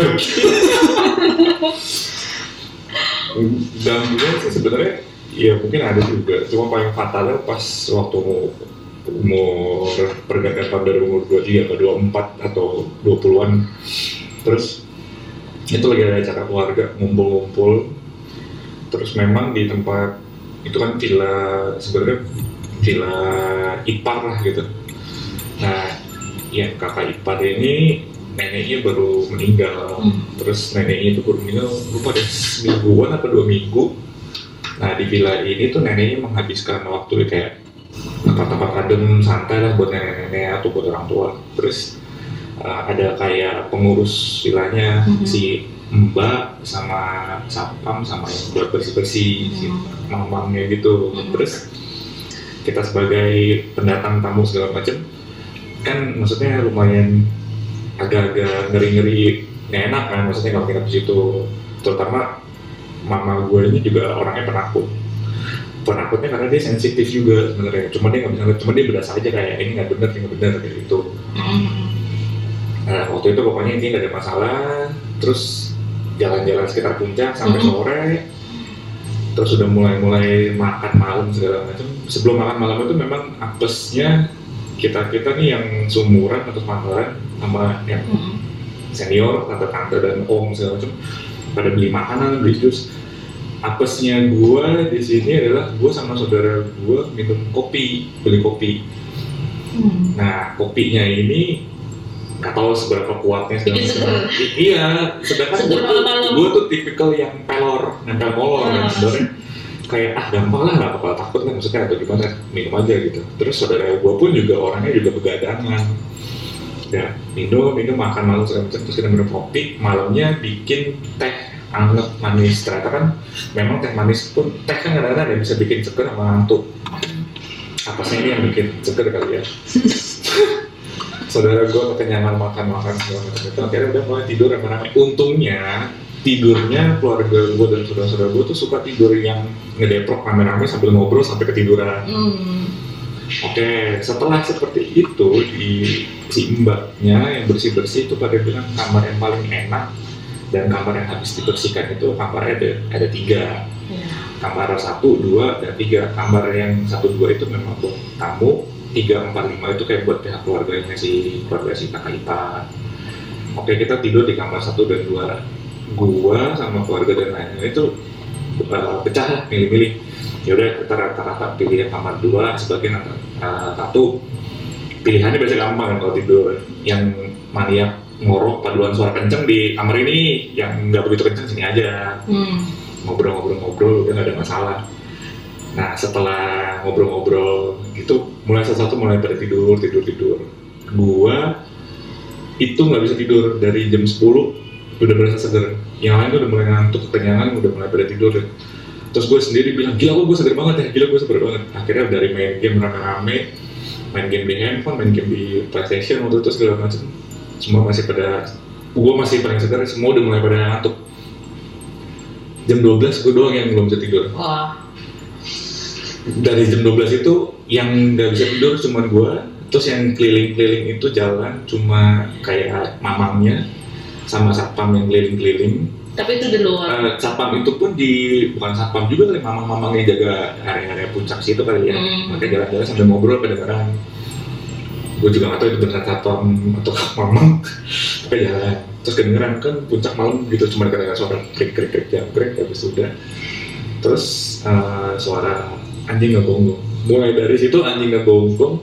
Dalam dunia sih sebenarnya ya mungkin ada juga. Cuma paling fatalnya pas waktu mau umur pergantian tahun dari umur 23 ke 24 atau 20-an. Terus itu lagi ada acara keluarga ngumpul-ngumpul. Terus memang di tempat itu kan villa sebenarnya villa ipar lah gitu. Nah, ya kakak ipar ini neneknya baru meninggal Hmm. terus neneknya itu baru meninggal lupa deh semingguan atau dua minggu nah di villa ini tuh neneknya menghabiskan waktu kayak tempat-tempat adem santai lah buat nenek-nenek atau buat orang tua terus uh, ada kayak pengurus villanya Mhm. si mbak sama sapam sama yang buat bersih-bersih si Hmm. mamangnya gitu Mhm. terus kita sebagai pendatang tamu segala macam kan maksudnya lumayan agak-agak ngeri-ngeri nggak enak kan maksudnya kalau kita di situ. Terutama mama gue ini juga orangnya penakut. Penakutnya karena dia sensitif juga sebenarnya. Cuma dia nggak bisa cuma dia berasa aja kayak ini nggak bener ini nggak bener kayak gitu. Nah waktu itu pokoknya intinya nggak ada masalah. Terus jalan-jalan sekitar puncak sampai sore. Terus udah mulai-mulai makan malam segala macam. Sebelum makan malam itu memang apesnya kita kita nih yang sumuran atau sepantaran sama yang Hmm. senior tante-tante dan om segala macam pada beli makanan beli jus apesnya gua di sini adalah gua sama saudara gua minum kopi beli kopi Hmm. nah kopinya ini nggak tahu seberapa kuatnya segala Bikin macam I- iya sedangkan gua tuh, tuh tipikal yang pelor nempel molor kan Ah. sebenarnya kayak ah gampang lah nggak bakal takut kan maksudnya atau gimana minum aja gitu. Terus saudara gua pun juga orangnya juga begadangan. Ya minum minum makan malam segala macam terus kita minum kopi malamnya bikin teh anget manis. Ternyata kan memang teh manis pun teh kan kadang-kadang ada yang bisa bikin seger sama ngantuk apa sih ini yang bikin seger kali ya? Saudara gue kekenyangan makan makan segala macam itu akhirnya udah mulai tidur rame-rame untungnya tidurnya keluarga gue dan saudara-saudara gue tuh suka tidur yang ngedeprok rame-rame sambil ngobrol sampai ketiduran. Hmm. Oke, setelah seperti itu di si mbaknya yang bersih bersih itu pada bilang kamar yang paling enak dan kamar yang habis dibersihkan itu kamarnya ada ada tiga. Ya. kamar satu dua dan tiga. Kamar yang satu dua itu memang buat tamu. Tiga empat lima itu kayak buat pihak keluarganya si keluarga si kakak ipar oke kita tidur di kamar satu dan dua gua sama keluarga dan lainnya itu uh, pecah lah milih-milih ya udah kita rata-rata pilih yang kamar dua sebagai antara uh, satu pilihannya biasa gampang kan kalau tidur yang maniak ngorok paduan suara kenceng di kamar ini yang nggak begitu kenceng sini aja Hmm. ngobrol-ngobrol-ngobrol udah nggak ada masalah. Nah setelah ngobrol-ngobrol gitu mulai satu-satu mulai pada tidur tidur tidur. Gua itu nggak bisa tidur dari jam 10 udah berasa seger. Yang lain tuh udah mulai ngantuk kekenyangan udah mulai pada tidur. Terus gue sendiri bilang gila gue seger banget ya gila gue seger banget. Akhirnya dari main game rame-rame main game di handphone, main game di PlayStation waktu itu segala macam semua masih pada gue masih paling segar semua udah mulai pada ngantuk jam 12 gue doang yang belum bisa tidur Wah. dari jam 12 itu yang nggak bisa tidur cuma gue terus yang keliling-keliling itu jalan cuma kayak mamangnya sama satpam yang keliling-keliling. Tapi itu di luar. Eh, satpam itu pun di bukan satpam juga kali mamang-mamang yang jaga area-area puncak situ kali ya. Hmm. mereka jalan-jalan sambil ngobrol kedengeran gue juga nggak tahu itu beneran satpam atau mamang. Tapi jalan. Terus kedengeran kan puncak malam gitu cuma kedengeran suara krik krik krik jangkrik habis udah. Terus eh, suara anjing ngegonggong mulai dari situ anjing ngegonggong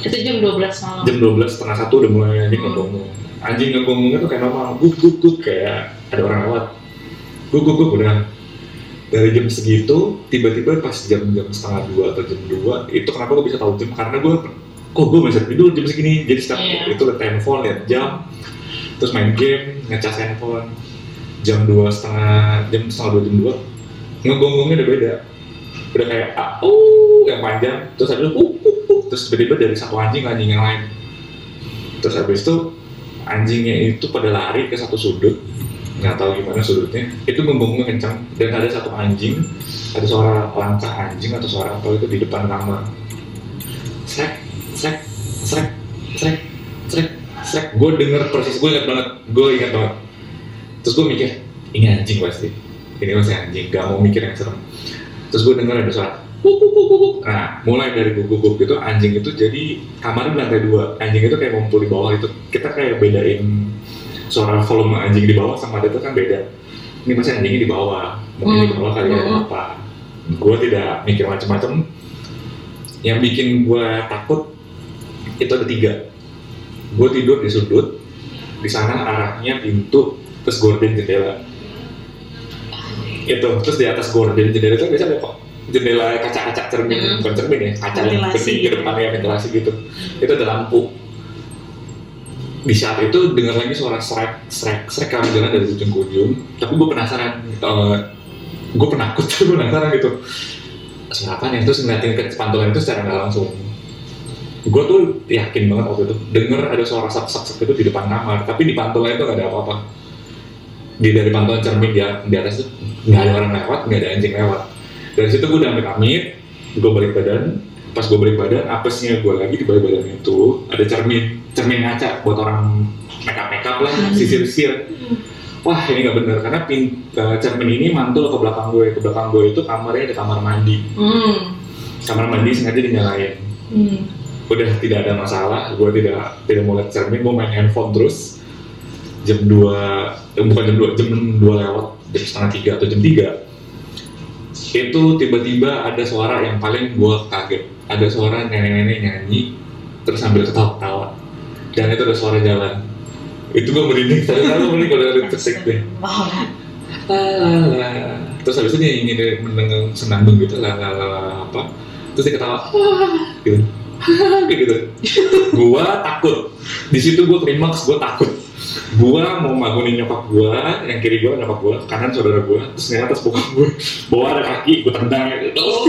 Itu jam 12 malam. jam 12 setengah satu udah mulai anjing Hmm. ngegonggong anjing ngegonggongnya tuh kayak normal. Guk guk guk kayak ada orang lewat. Guk guk guk udah dari jam segitu tiba-tiba pas jam-jam setengah dua atau jam dua itu kenapa gue bisa tahu jam? Karena gue kok gue bisa tidur jam segini? Jadi setiap Iya. itu liat handphone liat jam. Terus main game ngecas handphone. Jam dua setengah jam setengah dua jam dua. Ngegonggongnya udah beda. Udah kayak ah, uh yang panjang. Terus ada uh, uh, uh, terus tiba-tiba dari satu anjing ke anjing yang lain. Terus habis itu anjingnya itu pada lari ke satu sudut nggak tahu gimana sudutnya itu ngegonggongnya kencang. Dan ada satu anjing ada suara langkah anjing atau suara apa itu di depan kamar srek srek srek srek srek srek. Gue denger persis gue ingat banget gue ingat banget. Terus gue mikir ini anjing pasti. Ini pasti anjing gak mau mikir yang serem. Terus gue denger ada suara nah mulai dari guguk itu anjing itu jadi kamarnya di lantai dua. Anjing itu kayak ngumpul di bawah itu kita kayak bedain suara volume anjing di bawah sama ada itu kan beda. Ini pasti anjingnya di bawah. Mungkin di bawah kali ada Hmm. apa. Gue tidak mikir macam-macam yang bikin gue takut itu ada tiga. Gue tidur di sudut di sana arahnya pintu terus gorden jendela. Itu terus di atas gorden jendela itu biasanya ada kok jendela kaca-kaca cermin. Hmm. bukan cermin ya kaca yang ke depan ya ventilasi gitu. Itu ada lampu. Di saat itu dengar lagi suara srek srek srek kami jalan dari ujung ke ujung. Tapi gue penasaran gue penakut gue penasaran gitu. Suara apa nih terus ngeliatin ke pantulan itu secara nggak langsung. Gue tuh yakin banget waktu itu denger ada suara sak sak sak itu di depan kamar. Tapi di pantulan itu nggak ada apa-apa. Di dari pantauan cermin di, di atas itu nggak ada orang lewat nggak ada anjing lewat dari situ gue udah amit amit gue balik badan. Pas gue balik badan apesnya gue lagi di balik badan itu ada cermin cermin ngaca buat orang makeup makeup lah sisir sisir wah ini nggak bener karena pin, eh, cermin ini mantul ke belakang gue ke belakang gue itu kamarnya ada kamar mandi. Hmm. kamar mandi sengaja dinyalain. Hmm. udah tidak ada masalah gue tidak tidak mau lihat cermin gue main handphone terus. Jam 2 eh, bukan jam 2 jam 2 lewat jam setengah tiga atau jam 3 itu tiba-tiba ada suara yang paling gue kaget. Ada suara nenek-nenek nyanyi terus sambil ketawa-ketawa. Dan itu ada suara jalan. Itu gue merinding saya tahu merinding kalau ada detik deh. Terus habis itu dia ingin mendengar senandung gitu lah apa. Terus dia ketawa gitu gitu. Gua takut. Di situ gua klimaks gua takut gua mau bangunin nyokap gua yang kiri gua nyokap gua kanan saudara gua terus yang atas bokap gua. Bawa ada kaki gua tendang.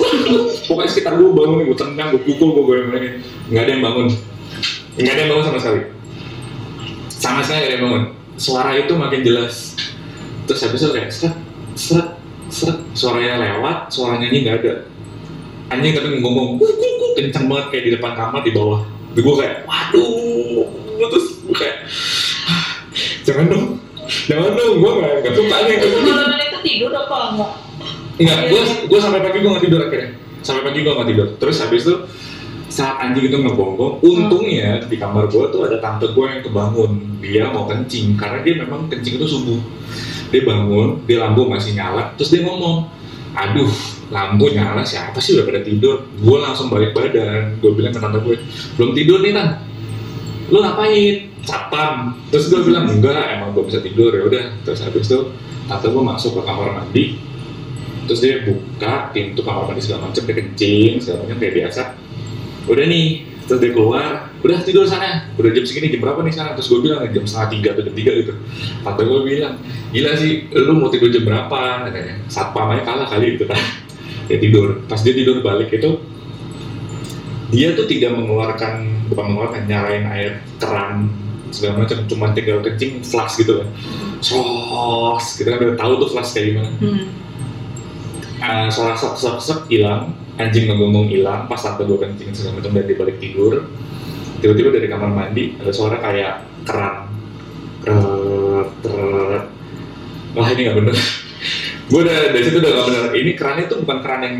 Pokoknya sekitar gua bangunin gua tendang gua pukul gua goyang-goyangin nggak ada yang bangun. Nggak ada yang bangun sama sekali. Sama sekali nggak ada yang bangun. Suara itu makin jelas. Terus habis itu kayak seret seret seret. Suaranya lewat suara nyanyi nggak ada. Anjing tapi ngomong kenceng banget kayak di depan kamar di bawah. Gue kayak waduh. Terus gue kayak "Ah, jangan dong jangan dong gue nggak nggak suka nih Itu malam itu tidur apa enggak? Enggak, gue gue sampai pagi gue nggak tidur akhirnya. Sampai pagi gue nggak tidur. Terus habis itu saat anjing itu ngegonggong, untungnya di kamar gue tuh ada tante gue yang kebangun. Dia mau kencing karena dia memang kencing itu subuh. Dia bangun, dia lampu masih nyala, terus dia ngomong, aduh lampu nyala siapa sih udah pada tidur? Gue langsung balik badan. Gue bilang ke tante gue, belum tidur nih tan. Lu ngapain? Satpam. Terus gue bilang enggak, emang gue bisa tidur. Ya udah. Terus habis itu tante gue masuk ke kamar mandi, terus dia buka pintu kamar mandi segala macam dia kencing segala macam kayak biasa. Udah nih terus dia keluar udah tidur sana. Udah jam segini jam berapa nih sana terus gue bilang jam setengah tiga atau jam tiga gitu. Tante gue bilang gila sih lu mau tidur jam berapa? Katanya. Satpam aja kalah kali gitu kan. Dia tidur. Pas dia tidur balik itu dia tuh tidak mengeluarkan bukan mengeluarkan nyalain air keran segala macam cuma tinggal kencing flash gitu kan. Sos kita kan udah tahu tuh flash kayak gimana. Hmm. uh, suara sek sek sek hilang anjing ngegonggong hilang pas tante gue kencing segala macam dan dia balik tidur tiba-tiba dari kamar mandi ada suara kayak keran Keret, keret. wah ini nggak bener. Gue udah dari situ udah nggak bener. Ini keran itu bukan keran yang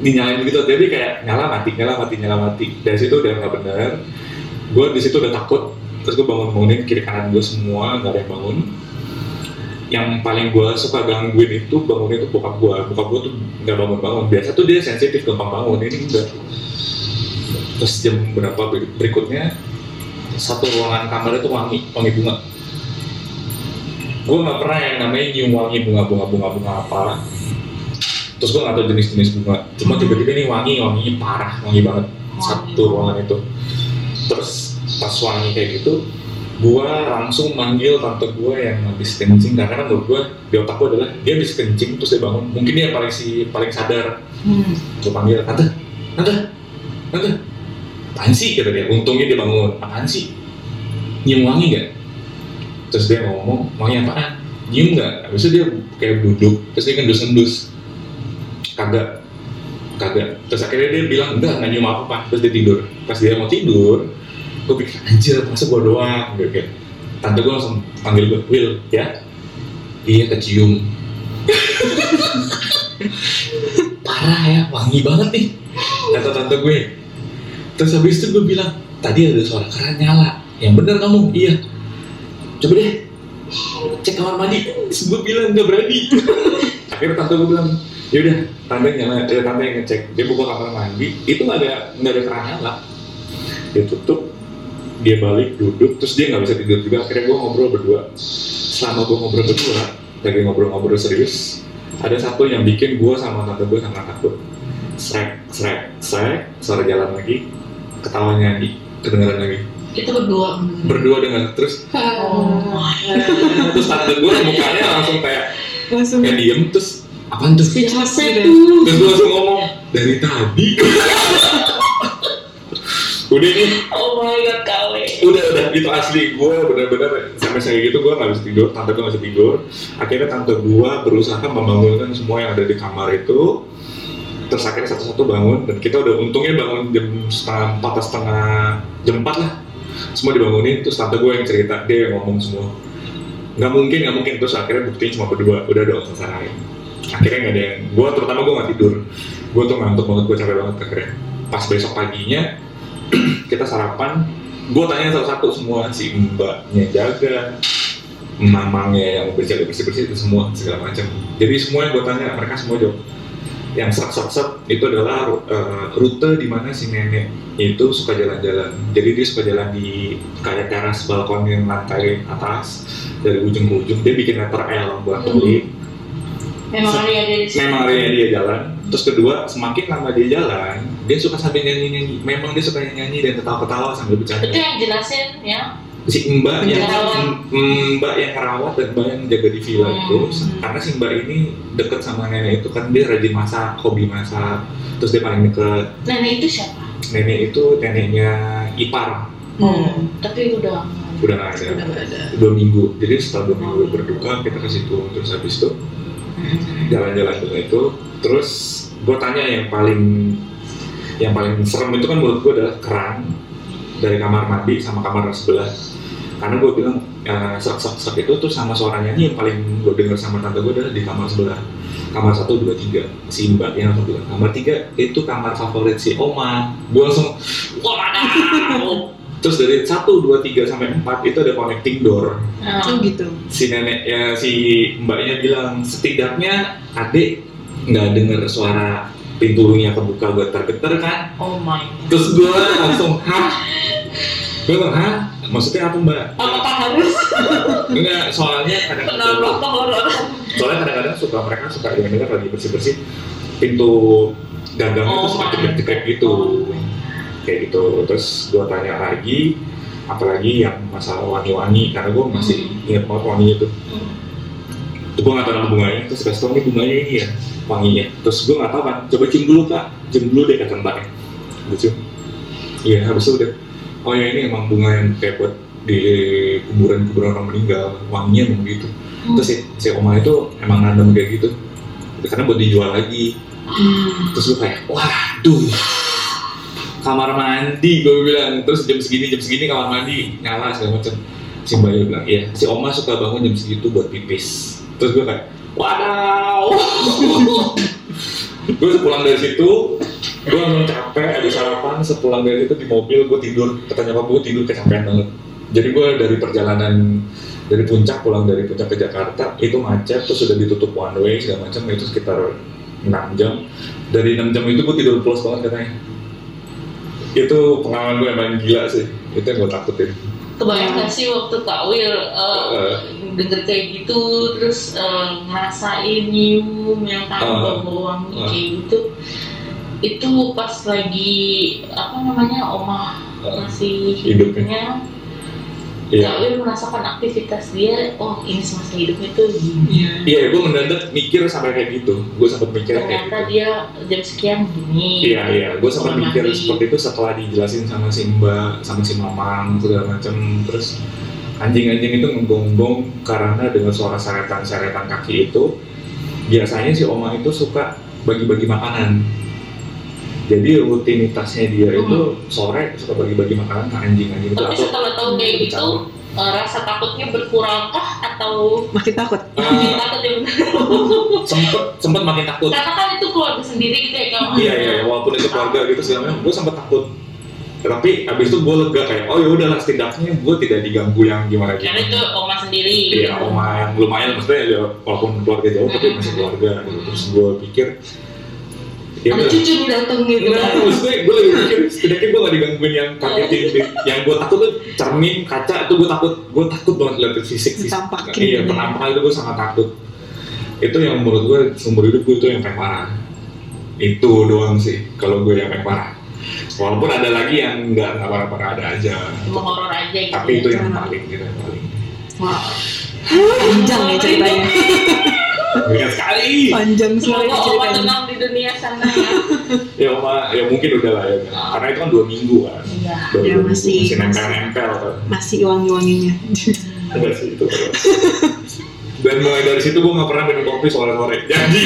dinyalain gitu. Jadi kayak nyala mati nyala mati nyala mati. Dari situ udah nggak bener. Gue di situ udah takut terus gue bangun bangunin kiri kanan gue semua nggak ada yang bangun. Yang paling gue suka gangguin itu bangun itu bokap gue bokap gue tuh nggak bangun bangun biasa tuh dia sensitif gampang bangun. Ini enggak. Terus jam berapa ber- berikutnya satu ruangan kamar itu wangi wangi bunga. Gue nggak pernah yang namanya nyium wangi bunga bunga bunga bunga apa. Terus gue nggak tahu jenis jenis bunga. Cuma tiba-tiba ini wangi wanginya parah wangi banget. Satu ruangan itu. Terus pas wangi kayak gitu gua langsung manggil tante gua yang habis kencing. Karena kan menurut gua di otak gua adalah dia habis kencing terus dia bangun. Mungkin dia paling si paling sadar. Hmm. gua panggil tante tante tante apaan sih? Kata dia. Untungnya dia bangun. Apaan sih? Nyium wangi gak terus dia ngomong wangi apaan? Nyium gak habis itu dia kayak duduk terus dia ngendus-ngendus kagak kagak. Terus akhirnya dia bilang enggak nggak nyium apa apa terus dia tidur. Pas dia mau tidur gue pikir anjir masa gue doang? Gitu kayak tante gue langsung panggil gue Will ya. Iya kecium. Parah ya wangi banget nih kata tante gue. Terus habis itu gue bilang tadi ada suara keran nyala. Yang bener kamu? Iya. Coba deh cek kamar mandi. Gue bilang nggak berani. Akhirnya tante gue bilang yaudah tante nyala eh, tante yang ngecek. Dia buka kamar mandi itu nggak ada nggak ada keran nyala. Dia tutup dia balik duduk terus dia nggak bisa tidur juga akhirnya gue ngobrol berdua selama gue ngobrol berdua lagi ngobrol-ngobrol serius ada satu yang bikin gue sama tante gue sama takut srek srek srek suara jalan lagi ketawa nyanyi kedengeran lagi Itu berdua. berdua dengan terus Oh. terus tante gue mukanya langsung kayak langsung kayak diem terus apaan tuh Gitu. tuh? terus gue langsung ngomong dari tadi udah nih Oh my god. Udah udah. Itu asli. Gue bener-bener sampai saya gitu gue nggak bisa tidur. Tante gue nggak bisa tidur. Akhirnya tante gue berusaha membangunkan semua yang ada di kamar itu. Terus akhirnya satu-satu bangun. Dan kita udah untungnya bangun jam setengah empat atau setengah jam empat lah. Semua dibangunin. Terus tante gue yang cerita. Dia yang ngomong semua. Nggak mungkin nggak mungkin. Terus akhirnya buktinya cuma berdua. Udah dong selesai. Akhirnya nggak ada yang gue terutama gue nggak tidur. Gue tuh ngantuk banget. Gue capek banget akhirnya. Pas besok paginya kita sarapan gue tanya satu-satu semua si mbaknya jaga mamangnya yang bersih bersih bersih itu semua segala macam. Jadi semua yang gue tanya mereka semua jawab yang serak serak itu adalah uh, rute di mana si nenek itu suka jalan-jalan. Jadi dia suka jalan di kayak teras balkon yang lantai atas dari ujung ke ujung. Dia bikin letter L buat Hmm. beli. Memang ada ada di situ. memang area dia jalan. Terus kedua semakin lama dia jalan dia suka sambil nyanyi nyanyi memang dia suka nyanyi dan ketawa ketawa sambil bercanda. Itu yang jelasin ya. si mbak yang Merawat. m- mbak yang rawat dan mbak yang jaga di villa Hmm. itu karena si mbak ini deket sama nenek itu kan dia rajin masak hobi masak. Terus dia paling deket. Nenek itu siapa? nenek itu neneknya ipar. Oh, tapi udah udah nggak ada. Udah nggak ada. Dua minggu. Jadi setelah dua minggu berduka kita ke situ terus habis itu jalan-jalan dulu itu terus gue tanya yang paling yang paling serem itu kan menurut gue adalah keran dari kamar mandi sama kamar sebelah. Karena gue bilang ya, serak serak serak itu tuh sama suara nyanyi yang paling gue dengar sama tante gue adalah di kamar sebelah. Kamar satu dua tiga. Si mbak yang langsung bilang kamar tiga itu kamar favorit si oma. Gue langsung wah terus dari satu dua tiga sampai empat itu ada connecting door. Oh gitu. Si nenek ya si mbaknya bilang setidaknya adik nggak dengar suara pintunya kebuka getar-getar kan. Oh my god. terus gue langsung hah? Gue bilang hah? Maksudnya apa mbak? Apakah harus? Enggak soalnya kadang-kadang soalnya kadang-kadang suka mereka suka dengar lagi bersih-bersih. Pintu gagangnya Oh, tuh suka God. gitu. Kayak gitu. Terus gue tanya lagi apalagi yang masalah wangi-wangi karena gue masih ingat banget wanginya tuh. Tuh gue gak tau nama bunganya, terus kasih tau nih bunganya ini ya wanginya Terus gue gak tau kan, coba cium dulu kak Cium dulu deh kata mbaknya Gue cium Iya habis itu udah. Oh ya ini emang bunga yang kayak buat di kuburan-kuburan orang meninggal. Wanginya emang gitu. Terus si, si oma itu emang nanam kayak gitu. Karena buat dijual lagi. Terus gue kayak, waduh. Kamar mandi gue bilang. Terus jam segini, jam segini kamar mandi Nyala segala macam. Si mbaknya bilang, iya. Si oma suka bangun jam segitu buat pipis. Terus gue kayak, wadaw Gue sepulang dari situ Gue langsung capek, ada sarapan. Sepulang dari situ di mobil gue tidur. Kata nyokap gue tidur kecapean banget. Jadi gue dari perjalanan dari puncak pulang dari puncak ke Jakarta itu macet terus sudah ditutup one way segala macam itu sekitar 6 jam. Dari 6 jam itu gue tidur pulas banget katanya. Itu pengalaman gue paling gila sih. Itu yang gue takutin kebayang gak sih waktu Kak Wil uh, Eh. denger kayak gitu terus uh, ngerasain nyium yang kan Ah. bau Ah. kayak gitu itu pas lagi apa namanya oma Ah. masih Hidupnya. Iya. Kak Wil merasakan aktivitas dia oh ini semasa hidupnya tuh gini iya Iya, gue mendadak mikir sampai kayak gitu. Gue sempat mikir kayak ternyata gitu. dia jam sekian gini Iya, iya. Gue sempat mikir seperti itu setelah dijelasin sama si Mbak, sama si Mamang, segala macam. Terus anjing-anjing itu ngegonggong karena dengan suara seretan-seretan kaki itu. Biasanya si Oma itu suka bagi-bagi makanan. Jadi rutinitasnya dia Hmm. itu sore suka bagi-bagi makanan ke anjing-anjing itu tapi setelah tahu kayak gitu uh, rasa takutnya berkurangkah atau makin takut? Makin takut ya sempet sempet makin takut. karena kan itu keluarga sendiri gitu ya kamu iya iya walaupun itu keluarga gitu segala macam gue sempat takut. Tapi abis itu gue lega kayak oh ya udahlah setidaknya gue tidak diganggu yang gimana karena itu gimana oma sendiri iya oma yang lumayan maksudnya ya walaupun keluarga jauh tapi masih keluarga gitu. terus gue pikir Ya ada udah. cucu nih datang gitu. Nah, kan maksudnya gue lagi mikir, setidaknya gue gak digangguin yang kagetin Yang gue takut tuh cermin, kaca, itu gue takut. Gue takut banget lihat fisik fisik Ditampakin. Iya, penampakan itu gue sangat takut. Itu yang menurut gue, seumur hidup gue itu yang paling parah. Itu doang sih, kalau gue yang paling parah. Walaupun ada lagi yang nggak nggak parah-parah ada aja. Horor aja gitu Tapi itu ya. yang paling, gitu yang paling. Wow. Panjang ya ceritanya. Ingat sekali. Panjang sekali semoga oma tenang di dunia sana. Ya Ya oma, ya mungkin udah lah ya. Karena itu kan dua minggu kan. Iya. Dua Ya, minggu, masih- masih nempel-nempel kan. Masih wangi-wanginya. Enggak sih itu Dan mulai dari situ gue gak pernah minum kopi sore-sore. Jadi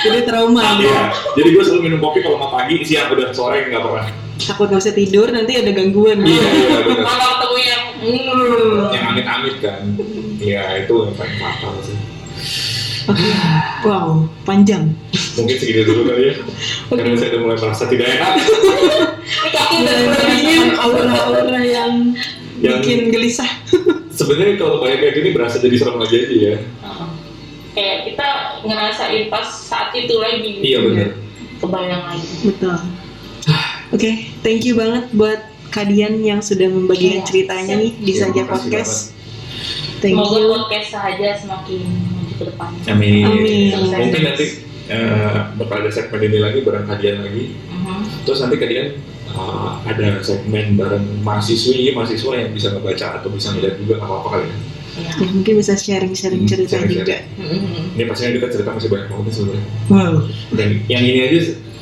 Jadi trauma. Iya. Jadi gue selalu minum kopi kalau mau pagi, siang udah sore gak pernah. Takut nggak bisa tidur nanti ada gangguan. Iya, iya bener kalau ketemu yang hmm, Yang amit-amit kan. Iya itu yang paling fatal sih. Wow, panjang. Mungkin segitu dulu kali ya Karena saya udah mulai merasa tidak enak dingin aura-aura yang Yang- bikin gelisah. Sebenarnya kalau banyak kayak gini berasa jadi serem aja sih ya kayak kita ngerasain pas saat itu lagi gitu. Iya bener kebayang lagi Betul. Oke, thank you banget buat Kadian yang sudah membagikan Iya. ceritanya nih di Iya, Saja Podcast. Thank semoga you. podcast saja semakin ke depan Amin. Amin. Mungkin nanti eh, bakal ada segmen ini lagi bareng kalian lagi Mhm. Terus nanti kalian uh, ada segmen bareng mahasiswi, mahasiswa yang bisa ngebaca atau bisa ngeliat juga nggak apa-apa kali ya. Iya. Ya, mungkin bisa sharing-sharing Hmm, cerita sharing-sharing. juga. Mhm. Ini pastinya kita cerita masih banyak banget sebenarnya. Wow. Dan yang ini aja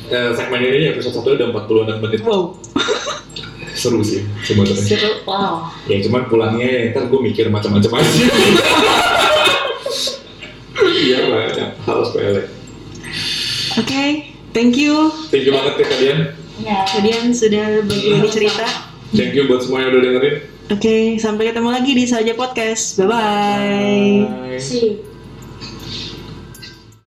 eh, segmen ini episode satu udah 46 menit Wow. seru sih sebenarnya. Seru. wow Ya cuman pulangnya ya, ntar gue mikir macam-macam aja. Iya banyak hal sepele. Oke, thank you. Thank you banget ya kalian. ya Kalian sudah berbagi cerita. Thank you buat semua yang udah dengerin. Oke, sampai ketemu lagi di Saja Podcast. Bye-bye. Bye. sih